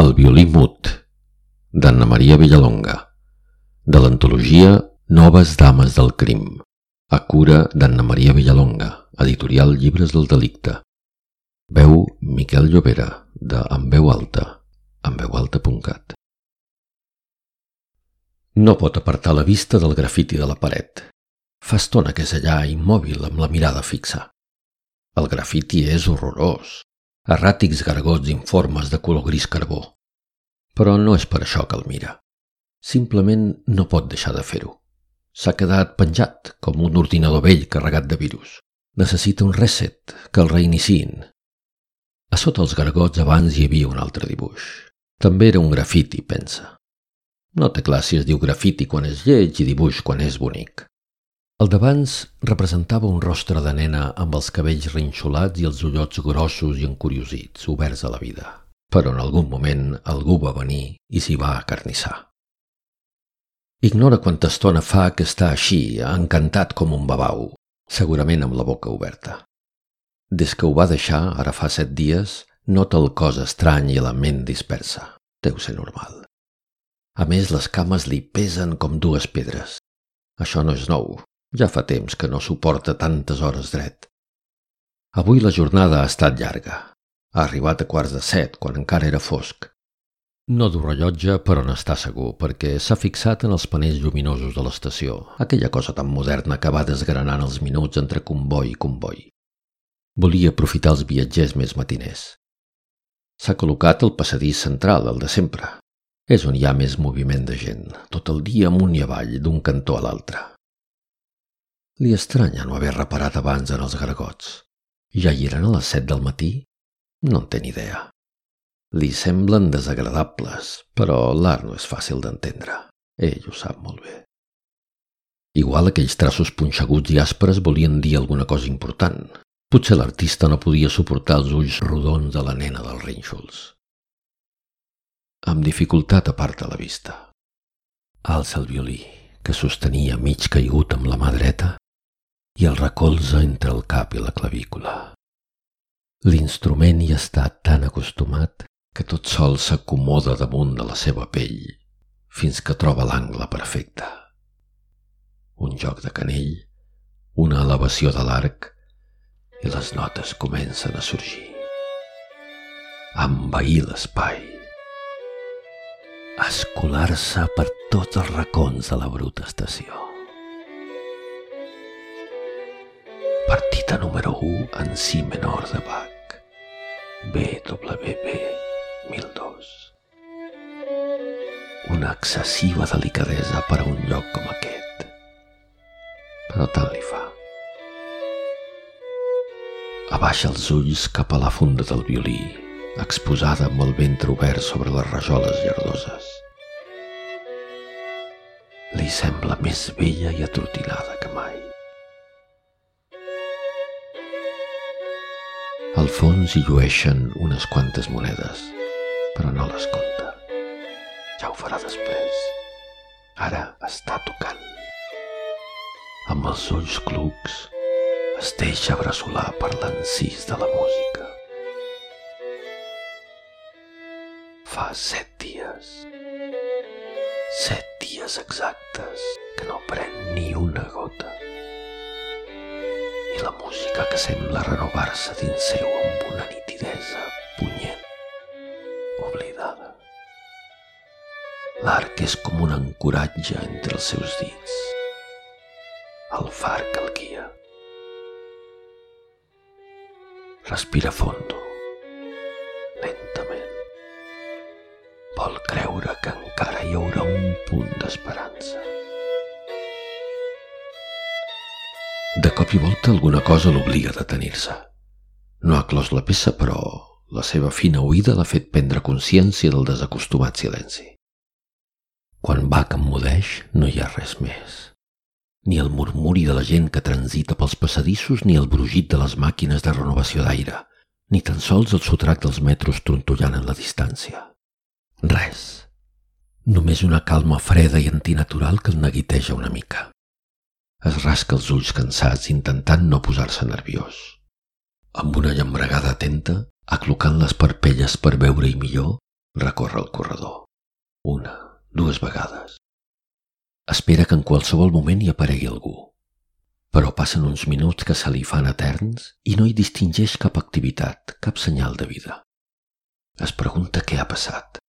El violí mut, d'Anna Maria Villalonga, de l'antologia Noves dames del crim, a cura d'Anna Maria Villalonga, editorial Llibres del delicte. Veu Miquel Llobera, de En veu alta, enveualta.cat. No pot apartar la vista del grafiti de la paret. Fa estona que és allà, immòbil, amb la mirada fixa. El grafiti és horrorós, erràtics gargots informes de color gris carbó. Però no és per això que el mira. Simplement no pot deixar de fer-ho. S'ha quedat penjat, com un ordinador vell carregat de virus. Necessita un reset, que el reiniciïn. A sota els gargots abans hi havia un altre dibuix. També era un grafiti, pensa. No té clar si es diu grafiti quan és lleig i dibuix quan és bonic. El d'abans representava un rostre de nena amb els cabells rinxolats i els ullots grossos i encuriosits, oberts a la vida. Però en algun moment algú va venir i s'hi va acarnissar. Ignora quanta estona fa que està així, encantat com un babau, segurament amb la boca oberta. Des que ho va deixar, ara fa set dies, nota el cos estrany i la ment dispersa. Deu ser normal. A més, les cames li pesen com dues pedres. Això no és nou, ja fa temps que no suporta tantes hores dret. Avui la jornada ha estat llarga. Ha arribat a quarts de set, quan encara era fosc. No du rellotge, però n'està segur, perquè s'ha fixat en els panells lluminosos de l'estació, aquella cosa tan moderna que va desgranant els minuts entre comboi i comboi. Volia aprofitar els viatgers més matiners. S'ha col·locat al passadís central, el de sempre. És on hi ha més moviment de gent, tot el dia amunt i avall, d'un cantó a l'altre. Li estranya no haver reparat abans en els gargots. Ja hi eren a les set del matí? No en té ni idea. Li semblen desagradables, però l'art no és fàcil d'entendre. Ell ho sap molt bé. Igual aquells traços punxeguts i aspres volien dir alguna cosa important. Potser l'artista no podia suportar els ulls rodons de la nena dels rínxols. Amb dificultat aparta la vista. Alça el violí, que sostenia mig caigut amb la mà dreta, i el recolza entre el cap i la clavícula. L'instrument hi està tan acostumat que tot sol s'acomoda damunt de la seva pell fins que troba l'angle perfecte. Un joc de canell, una elevació de l'arc i les notes comencen a sorgir. Envair l'espai. Escolar-se per tots els racons de la bruta estació. Partita número 1 en si menor de Bach. BWV 1002. Una excessiva delicadesa per a un lloc com aquest. Però tant li fa. Abaixa els ulls cap a la funda del violí, exposada amb el ventre obert sobre les rajoles llardoses. Li sembla més vella i atrotinada que mai. Al fons hi llueixen unes quantes monedes, però no les compta. Ja ho farà després. Ara està tocant. Amb els ulls clucs es deixa bressolar per l'encís de la música. Fa set dies, set dies exactes que no pren ni una gota i la música que sembla renovar-se dins seu amb una nitidesa punyent, oblidada. L'arc és com un ancoratge entre els seus dits, el far que el guia. Respira fondo, lentament. Vol creure que encara hi haurà un punt d'esperança. Cop i volta alguna cosa l'obliga a detenir-se. No ha clos la peça, però la seva fina oïda l'ha fet prendre consciència del desacostumat silenci. Quan Bach emmudeix, no hi ha res més. Ni el murmuri de la gent que transita pels passadissos ni el brugit de les màquines de renovació d'aire, ni tan sols el sotrac dels metros trontollant en la distància. Res. Només una calma freda i antinatural que el neguiteja una mica. Es rasca els ulls cansats intentant no posar-se nerviós. Amb una llambregada atenta, aclocant les parpelles per veure-hi millor, Recorre el corredor. Una, dues vegades. Espera que en qualsevol moment hi aparegui algú. Però passen uns minuts que se li fan eterns i no hi distingeix cap activitat, cap senyal de vida. Es pregunta què ha passat.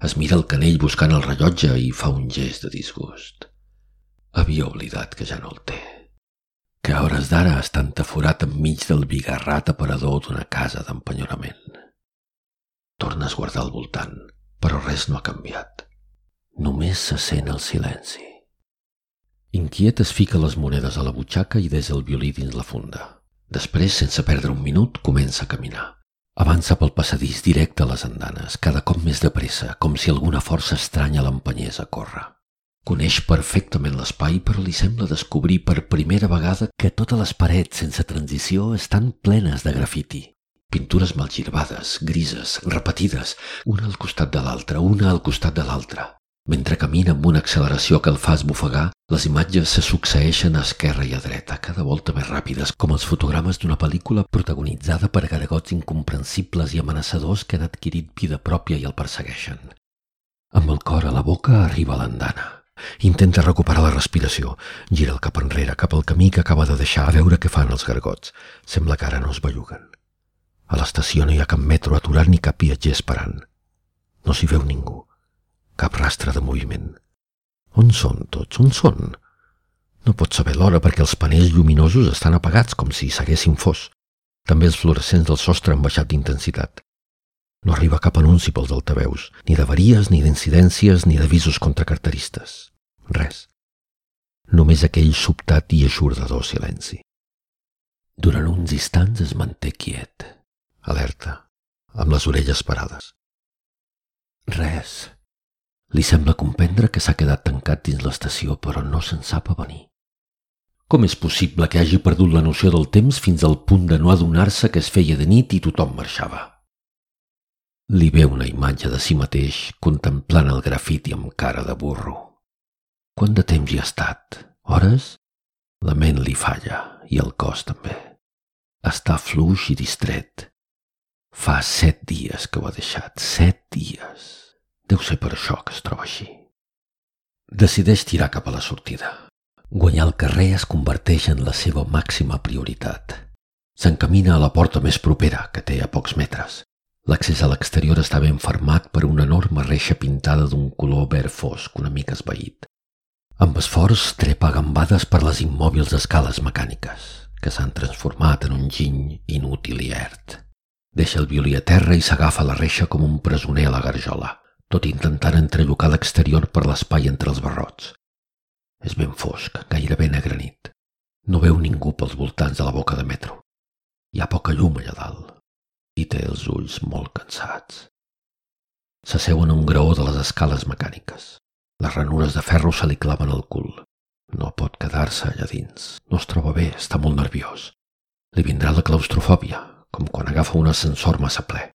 Es mira el canell buscant el rellotge i fa un gest de disgust. Havia oblidat que ja no el té. Que a hores d'ara està entaforat enmig del bigarrat aparador d'una casa d'empenyorament. Torna a esguardar al voltant, però res no ha canviat. Només se sent el silenci. Inquiet es fica les monedes a la butxaca i des el violí dins la funda. Després, sense perdre un minut, comença a caminar. Avança pel passadís directe a les andanes, cada cop més de pressa, com si alguna força estranya l'empenyés a córrer. Coneix perfectament l'espai, però li sembla descobrir per primera vegada que totes les parets sense transició estan plenes de grafiti. Pintures malgirbades, grises, repetides, una al costat de l'altra, una al costat de l'altra. Mentre camina amb una acceleració que el fa esbufegar, les imatges se succeeixen a esquerra i a dreta, cada volta més ràpides, com els fotogrames d'una pel·lícula protagonitzada per garagots incomprensibles i amenaçadors que han adquirit vida pròpia i el persegueixen. Amb el cor a la boca arriba l'andana. Intenta recuperar la respiració. Gira el cap enrere, cap al camí que acaba de deixar, a veure què fan els gargots. Sembla que ara no es belluguen. A l'estació no hi ha cap metro aturat ni cap viatger esperant. No s'hi veu ningú. Cap rastre de moviment. On són tots? On són? No pot saber l'hora perquè els panells lluminosos estan apagats com si s'haguessin fos. També els fluorescents del sostre han baixat d'intensitat. No arriba cap anunci pels altaveus, ni d'averies, ni d'incidències, ni d'avisos contra carteristes. Res. Només aquell sobtat i aixordador silenci. Durant uns instants es manté quiet, alerta, amb les orelles parades. Res, li sembla comprendre que s'ha quedat tancat dins l'estació, però no se'n sap avenir. Com és possible que hagi perdut la noció del temps fins al punt de no adonar-se que es feia de nit i tothom marxava? Li ve una imatge de si mateix contemplant el grafiti amb cara de burro. Quant de temps hi ha estat? Hores? La ment li falla i el cos també. Està fluix i distret. Fa set dies que ho ha deixat, set dies. Deu ser per això que es troba així. Decideix tirar cap a la sortida. Guanyar el carrer es converteix en la seva màxima prioritat. S'encamina a la porta més propera, que té a pocs metres. L'accés a l'exterior ben fermat per una enorme reixa pintada d'un color verd fosc una mica esvaït. Amb esforç trepa gambades per les immòbils escales mecàniques, que s'han transformat en un giny inútil i ert. Deixa el violí a terra i s'agafa la reixa com un presoner a la garjola tot intentant entrellocar l'exterior per l'espai entre els barrots. És ben fosc, gairebé negra nit. No veu ningú pels voltants de la boca de metro. Hi ha poca llum allà dalt i té els ulls molt cansats. S'asseuen a un graó de les escales mecàniques. Les ranures de ferro se li claven al cul. No pot quedar-se allà dins. No es troba bé, està molt nerviós. Li vindrà la claustrofòbia, com quan agafa un ascensor massa ple.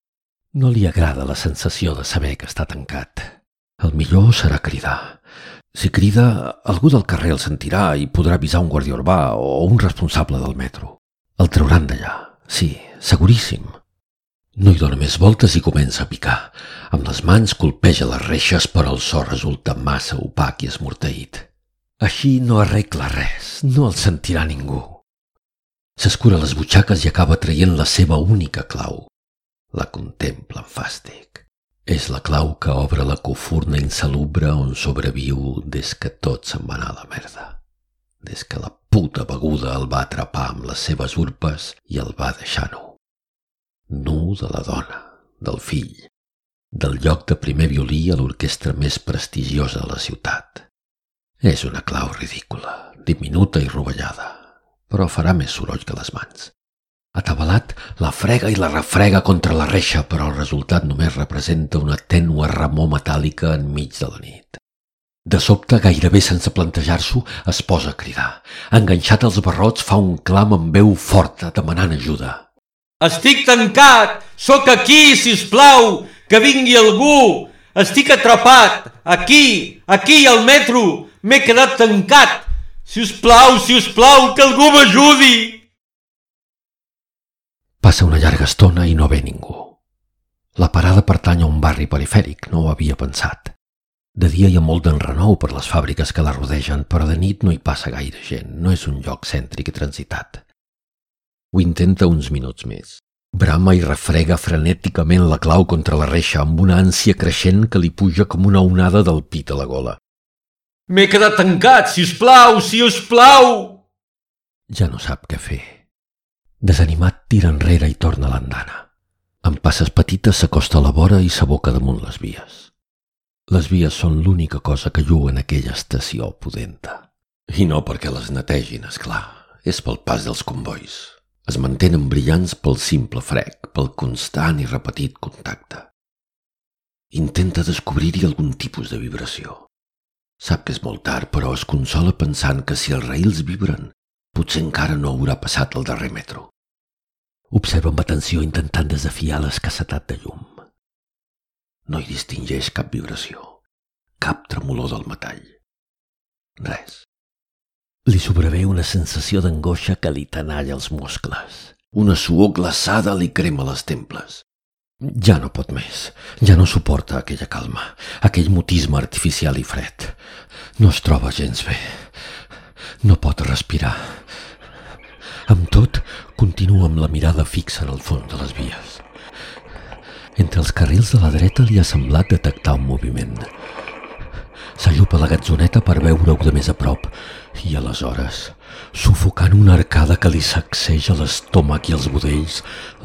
No li agrada la sensació de saber que està tancat. El millor serà cridar. Si crida, algú del carrer el sentirà i podrà avisar un guàrdia urbà o un responsable del metro. El trauran d'allà, sí, seguríssim. No hi dona més voltes i comença a picar. Amb les mans colpeja les reixes, però el so resulta massa opac i esmorteït. Així no arregla res, no el sentirà ningú. S'escura les butxaques i acaba traient la seva única clau, la contempla amb fàstic. És la clau que obre la cofurna insalubre on sobreviu des que tot se'n va anar a la merda. Des que la puta beguda el va atrapar amb les seves urpes i el va deixar nu. Nu de la dona, del fill, del lloc de primer violí a l'orquestra més prestigiosa de la ciutat. És una clau ridícula, diminuta i rovellada, però farà més soroll que les mans. Atabalat, la frega i la refrega contra la reixa, però el resultat només representa una tènua remor metàl·lica enmig de la nit. De sobte, gairebé sense plantejar-s'ho, es posa a cridar. Enganxat als barrots, fa un clam amb veu forta, demanant ajuda. Estic tancat! Sóc aquí, si us plau! Que vingui algú! Estic atrapat! Aquí! Aquí, al metro! M'he quedat tancat! Si us plau, si us plau, que algú m'ajudi! Passa una llarga estona i no ve ningú. La parada pertany a un barri perifèric, no ho havia pensat. De dia hi ha molt d'enrenou per les fàbriques que la rodegen, però de nit no hi passa gaire gent, no és un lloc cèntric i transitat. Ho intenta uns minuts més. Brama i refrega frenèticament la clau contra la reixa amb una ànsia creixent que li puja com una onada del pit a la gola. M'he quedat tancat, si us plau, si us plau! Ja no sap què fer. Desanimat, tira enrere i torna a l'andana. Amb passes petites s'acosta a la vora i s'aboca damunt les vies. Les vies són l'única cosa que lluen aquella estació pudenta. I no perquè les netegin, és clar. És pel pas dels convois. Es mantenen brillants pel simple frec, pel constant i repetit contacte. Intenta descobrir-hi algun tipus de vibració. Sap que és molt tard, però es consola pensant que si els raïls vibren, potser encara no haurà passat el darrer metro. Observa amb atenció intentant desafiar l'escassetat de llum. No hi distingeix cap vibració, cap tremolor del metall. Res. Li sobrevé una sensació d'angoixa que li tenalla els muscles. Una suor glaçada li crema les temples. Ja no pot més. Ja no suporta aquella calma, aquell mutisme artificial i fred. No es troba gens bé. No pot respirar. Amb tot, continua amb la mirada fixa en el fons de les vies. Entre els carrils de la dreta li ha semblat detectar un moviment. S'allupa la gatzoneta per veure-ho de més a prop i aleshores, sufocant una arcada que li sacseja l'estómac i els budells,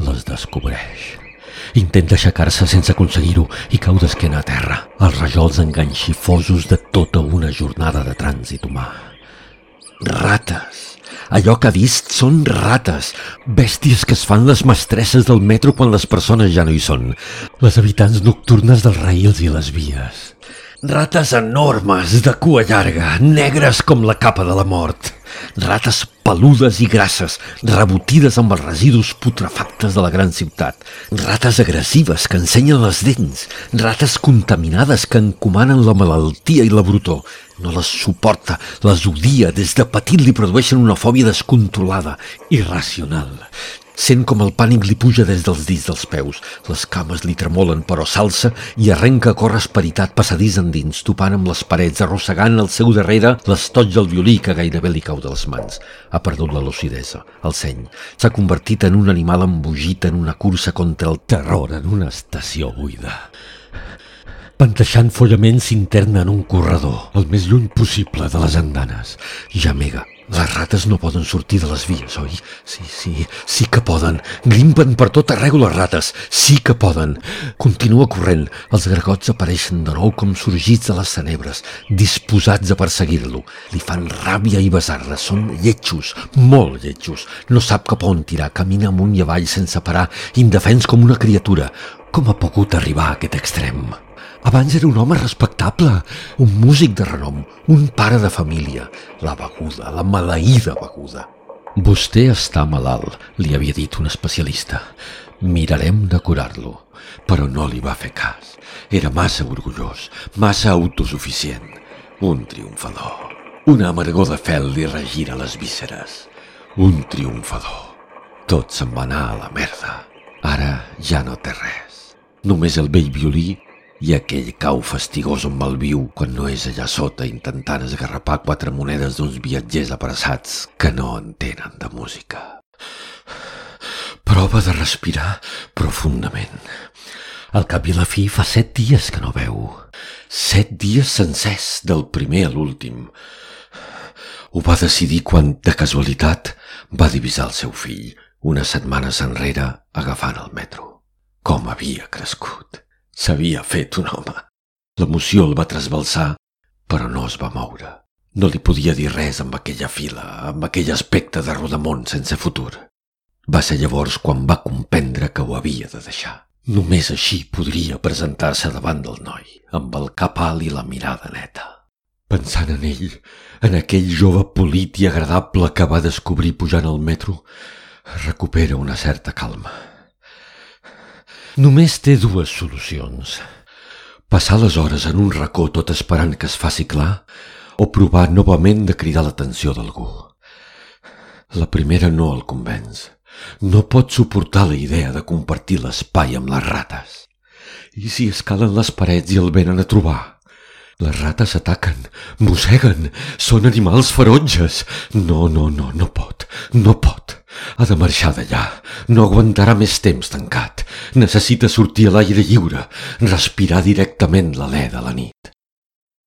les descobreix. Intenta aixecar-se sense aconseguir-ho i cau d'esquena a terra, els rajols enganxifosos de tota una jornada de trànsit humà. Rates! Allò que ha vist són rates, bèsties que es fan les mestresses del metro quan les persones ja no hi són, les habitants nocturnes dels raïls i les vies. Rates enormes, de cua llarga, negres com la capa de la mort. Rates peludes i grasses, rebotides amb els residus putrefactes de la gran ciutat. Rates agressives que ensenyen les dents. Rates contaminades que encomanen la malaltia i la brutor. No les suporta, les odia, des de petit li produeixen una fòbia descontrolada, irracional. Sent com el pànic li puja des dels dits dels peus. Les cames li tremolen, però s'alça i arrenca a córrer esperitat passadís endins, topant amb les parets, arrossegant al seu darrere l'estoig del violí que gairebé li cau de les mans. Ha perdut la lucidesa, el seny. S'ha convertit en un animal embogit en una cursa contra el terror en una estació buida. Panteixant follament s'interna en un corredor, el més lluny possible de les andanes. Jamega, les rates no poden sortir de les vies, oi? Sí, sí, sí que poden. Grimpen per tot arreu les rates. Sí que poden. Continua corrent. Els gregots apareixen de nou com sorgits de les tenebres, disposats a perseguir-lo. Li fan ràbia i besar-la. Són lletjos, molt lletjos. No sap cap on tirar. Camina amunt i avall sense parar, indefens com una criatura. Com ha pogut arribar a aquest extrem? Abans era un home respectable, un músic de renom, un pare de família. La beguda, la maleïda beguda. Vostè està malalt, li havia dit un especialista. Mirarem de curar-lo. Però no li va fer cas. Era massa orgullós, massa autosuficient. Un triomfador. Una amargor de fel li regira les vísceres. Un triomfador. Tot se'n va anar a la merda. Ara ja no té res. Només el vell violí i aquell cau fastigós on malviu quan no és allà sota intentant esgarrapar quatre monedes d'uns viatgers apressats que no entenen de música. Prova de respirar profundament. Al cap i la fi fa set dies que no veu. Set dies sencers, del primer a l'últim. Ho va decidir quan, de casualitat, va divisar el seu fill, unes setmanes enrere, agafant el metro. Com havia crescut! S'havia fet un home. L'emoció el va trasbalsar, però no es va moure. No li podia dir res amb aquella fila, amb aquell aspecte de rodamont sense futur. Va ser llavors quan va comprendre que ho havia de deixar. Només així podria presentar-se davant del noi, amb el cap alt i la mirada neta. Pensant en ell, en aquell jove polit i agradable que va descobrir pujant al metro, recupera una certa calma. Només té dues solucions. Passar les hores en un racó tot esperant que es faci clar o provar novament de cridar l'atenció d'algú. La primera no el convenç. No pot suportar la idea de compartir l'espai amb les rates. I si escalen les parets i el venen a trobar? Les rates ataquen, mosseguen, són animals ferotges. No, no, no, no pot, no pot. Ha de marxar d'allà. No aguantarà més temps tancat. Necessita sortir a l'aire lliure, respirar directament l'alè de la nit.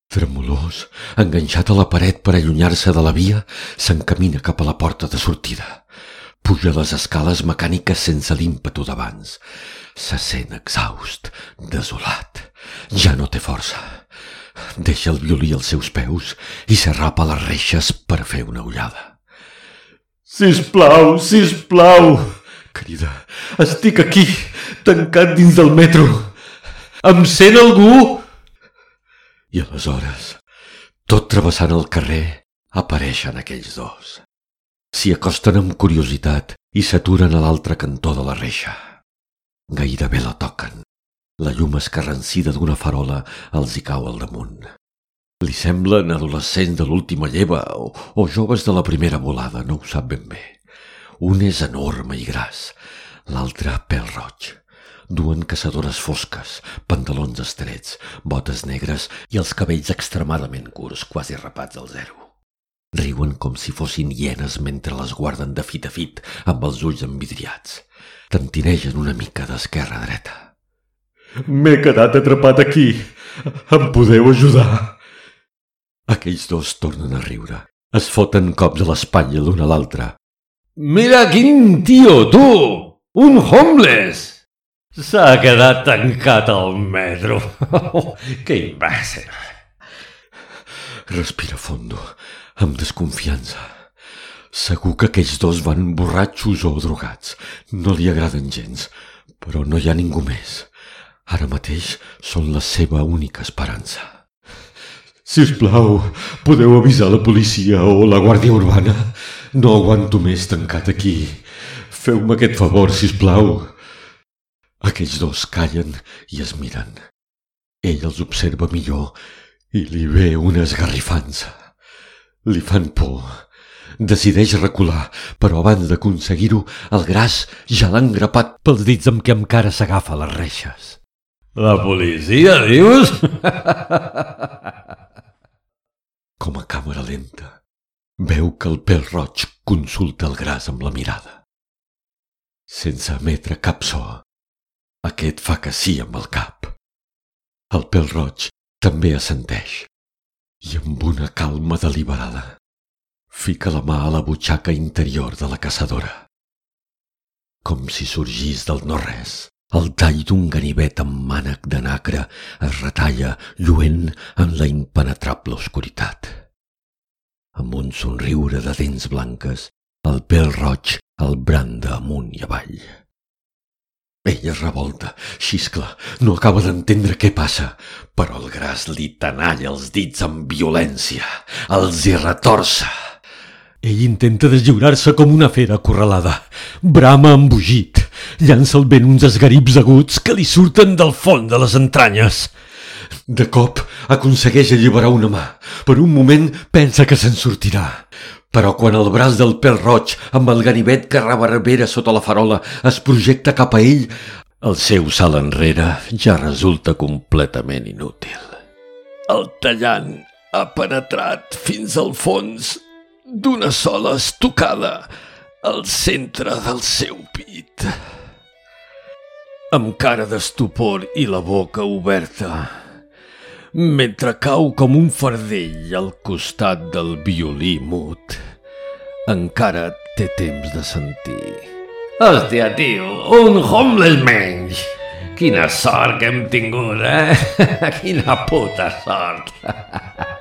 Tremolós, enganxat a la paret per allunyar-se de la via, s'encamina cap a la porta de sortida. Puja les escales mecàniques sense l'ímpetu d'abans. Se sent exhaust, desolat. Ja no té força. Deixa el violí als seus peus i s'arrapa les reixes per fer una ullada. Sisplau, sisplau, crida. Estic aquí, tancat dins del metro. Em sent algú? I aleshores, tot travessant el carrer, apareixen aquells dos. S'hi acosten amb curiositat i s'aturen a l'altre cantó de la reixa. Gairebé la toquen. La llum escarrancida d'una farola els hi cau al damunt. Li semblen adolescents de l'última lleva o, o joves de la primera volada, no ho sap ben bé. Un és enorme i gras, l'altre pèl roig. Duen caçadores fosques, pantalons estrets, botes negres i els cabells extremadament curts, quasi rapats al zero. Riuen com si fossin hienes mentre les guarden de fit a fit amb els ulls envidriats. Tantinegen una mica d'esquerra a dreta. M'he quedat atrapat aquí. Em podeu ajudar? Aquells dos tornen a riure. Es foten cops a l'espatlla l'un a l'altre. Mira quin tio, tu! Un homeless! S'ha quedat tancat al metro. que imbècil! Respira fondo, amb desconfiança. Segur que aquells dos van borratxos o drogats. No li agraden gens, però no hi ha ningú més. Ara mateix són la seva única esperança. Si us plau, podeu avisar la policia o la Guàrdia Urbana? No aguanto més tancat aquí. Feu-me aquest favor, si us plau. Aquells dos callen i es miren. Ell els observa millor i li ve una esgarrifança. Li fan por. Decideix recular, però abans d'aconseguir-ho, el gras ja l'ha engrapat pels dits amb què encara s'agafa les reixes. La policia, dius? Com a càmera lenta, veu que el pèl roig consulta el gras amb la mirada. Sense emetre cap so, aquest fa que sí amb el cap. El pèl roig també assenteix i amb una calma deliberada fica la mà a la butxaca interior de la caçadora. Com si sorgís del no-res, el tall d'un ganivet amb mànec de nacre es retalla lluent en la impenetrable oscuritat. Amb un somriure de dents blanques, el pèl roig el branda amunt i avall. Ella es revolta, xiscla, no acaba d'entendre què passa, però el gras li tenalla els dits amb violència, els hi retorça. Ell intenta deslliurar-se com una fera acorralada. Brama embogit. Llança al vent uns esgarips aguts que li surten del fons de les entranyes. De cop aconsegueix alliberar una mà. Per un moment pensa que se'n sortirà. Però quan el braç del pèl roig amb el ganivet que reverbera sota la farola es projecta cap a ell, el seu salt enrere ja resulta completament inútil. El tallant ha penetrat fins al fons d'una sola estocada al centre del seu pit. Amb cara d'estupor i la boca oberta, mentre cau com un fardell al costat del violí mut, encara té temps de sentir. Hòstia, tio, un homeless menys! Quina sort que hem tingut, eh? Quina puta sort!